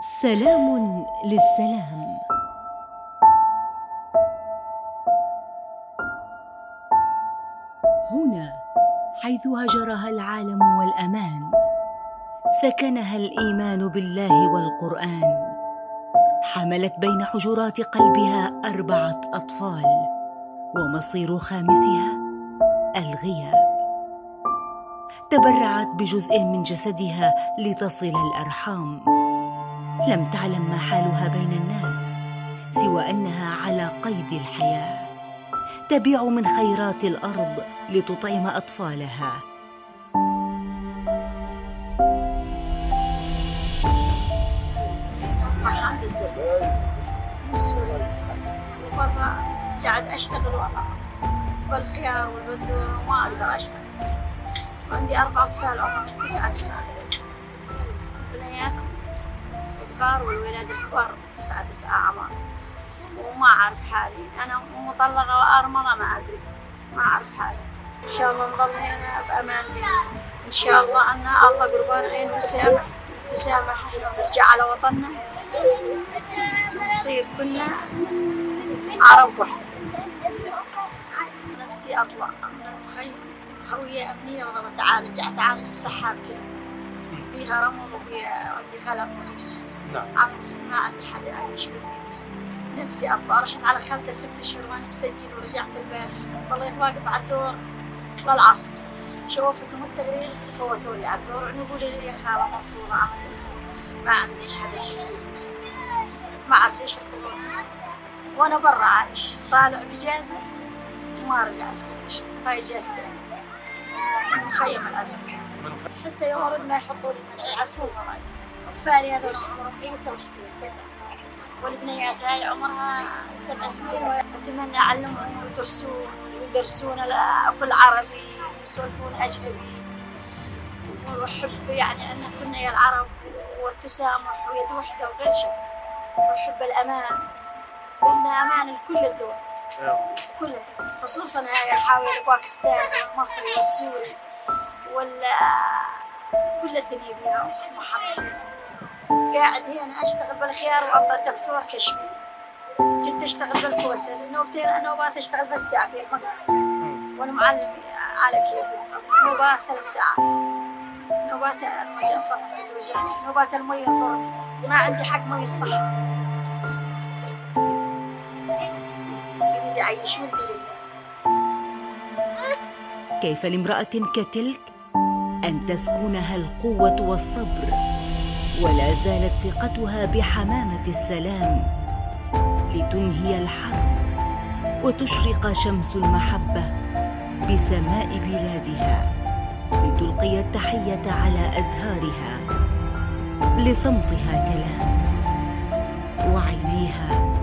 سلام للسلام. هنا حيث هجرها العالم والأمان سكنها الإيمان بالله والقرآن. حملت بين حجرات قلبها أربعة أطفال ومصير خامسها الغياب. تبرعت بجزء من جسدها لتصل الأرحام. لم تعلم ما حالها بين الناس سوى أنها على قيد الحياة. تبيع من خيرات الأرض لتطعم أطفالها. قاعد أشتغل بالخيار والبندور وما أقدر أشتغل. عندي أربع أطفال عمرهم تسعة تسعة. صغار والولاد الكبار تسعة تسعة أعمار. وما أعرف حالي. أنا مطلقة وأرملة ما أدري. ما أعرف حالي. إن شاء الله نظل هنا بأمان إن شاء الله أن الله قربان عين وسامح. نتسامح إحنا ونرجع على وطننا. نصير كلنا عرب وحدة. نفسي أطلع. من المخيم هوية أمنية وظل أتعالج أتعالج بسحاب كده. بيها رمل وبيها عندي غلط وليش نعم. ما عندي حدا يعيش بدي نفسي أطلع رحت على خالته ست أشهر وأنا مسجل ورجعت البيت. ظليت واقف على الدور. للعصر شوفتهم التقرير فوتوا لي على الدور. يقولوا لي يا خالة مرفوضة أعمل ما عنديش حدا يشوفني ما أعرف ليش رفضوني وأنا برا عايش. طالع بإجازة وما رجع الست أشهر هاي إجازتي مخيم الأزرق حتى يوم أرد ما يحطوا لي منع يعرفون وراي. أطفالي هذول عمرهم عيسى وحسين تسعة والبنيات هاي عمرها سبع سنين وأتمنى أعلمهم ويدرسون ويدرسون كل عربي ويسولفون أجنبي. وأحب يعني أن كنا يا العرب والتسامح ويد وحدة وغير شك وأحب الأمان. بدنا أمان لكل الدول. كلها خصوصا هاي الحاوية الباكستاني والمصري والسوري وال كل الدنيا أمة محمد. قاعد هنا أشتغل بالخيار وأبغى دكتور كشفي. جيت أشتغل بالكوسس النوبتين نوبات أشتغل بس ساعتين. وأنا معلم على كيفي. نوبات ثلاث ساعات. نوبات الوجع صفحة توجعني نوبات المية تضرني ما عندي حق مية الصح. أريد أعيش ولدي كيف لامرأة كتلك أن تسكنها القوة والصبر؟ ولا زالت ثقتها بحمامة السلام لتنهي الحرب وتشرق شمس المحبة بسماء بلادها لتلقي التحية على أزهارها لصمتها كلام وعينيها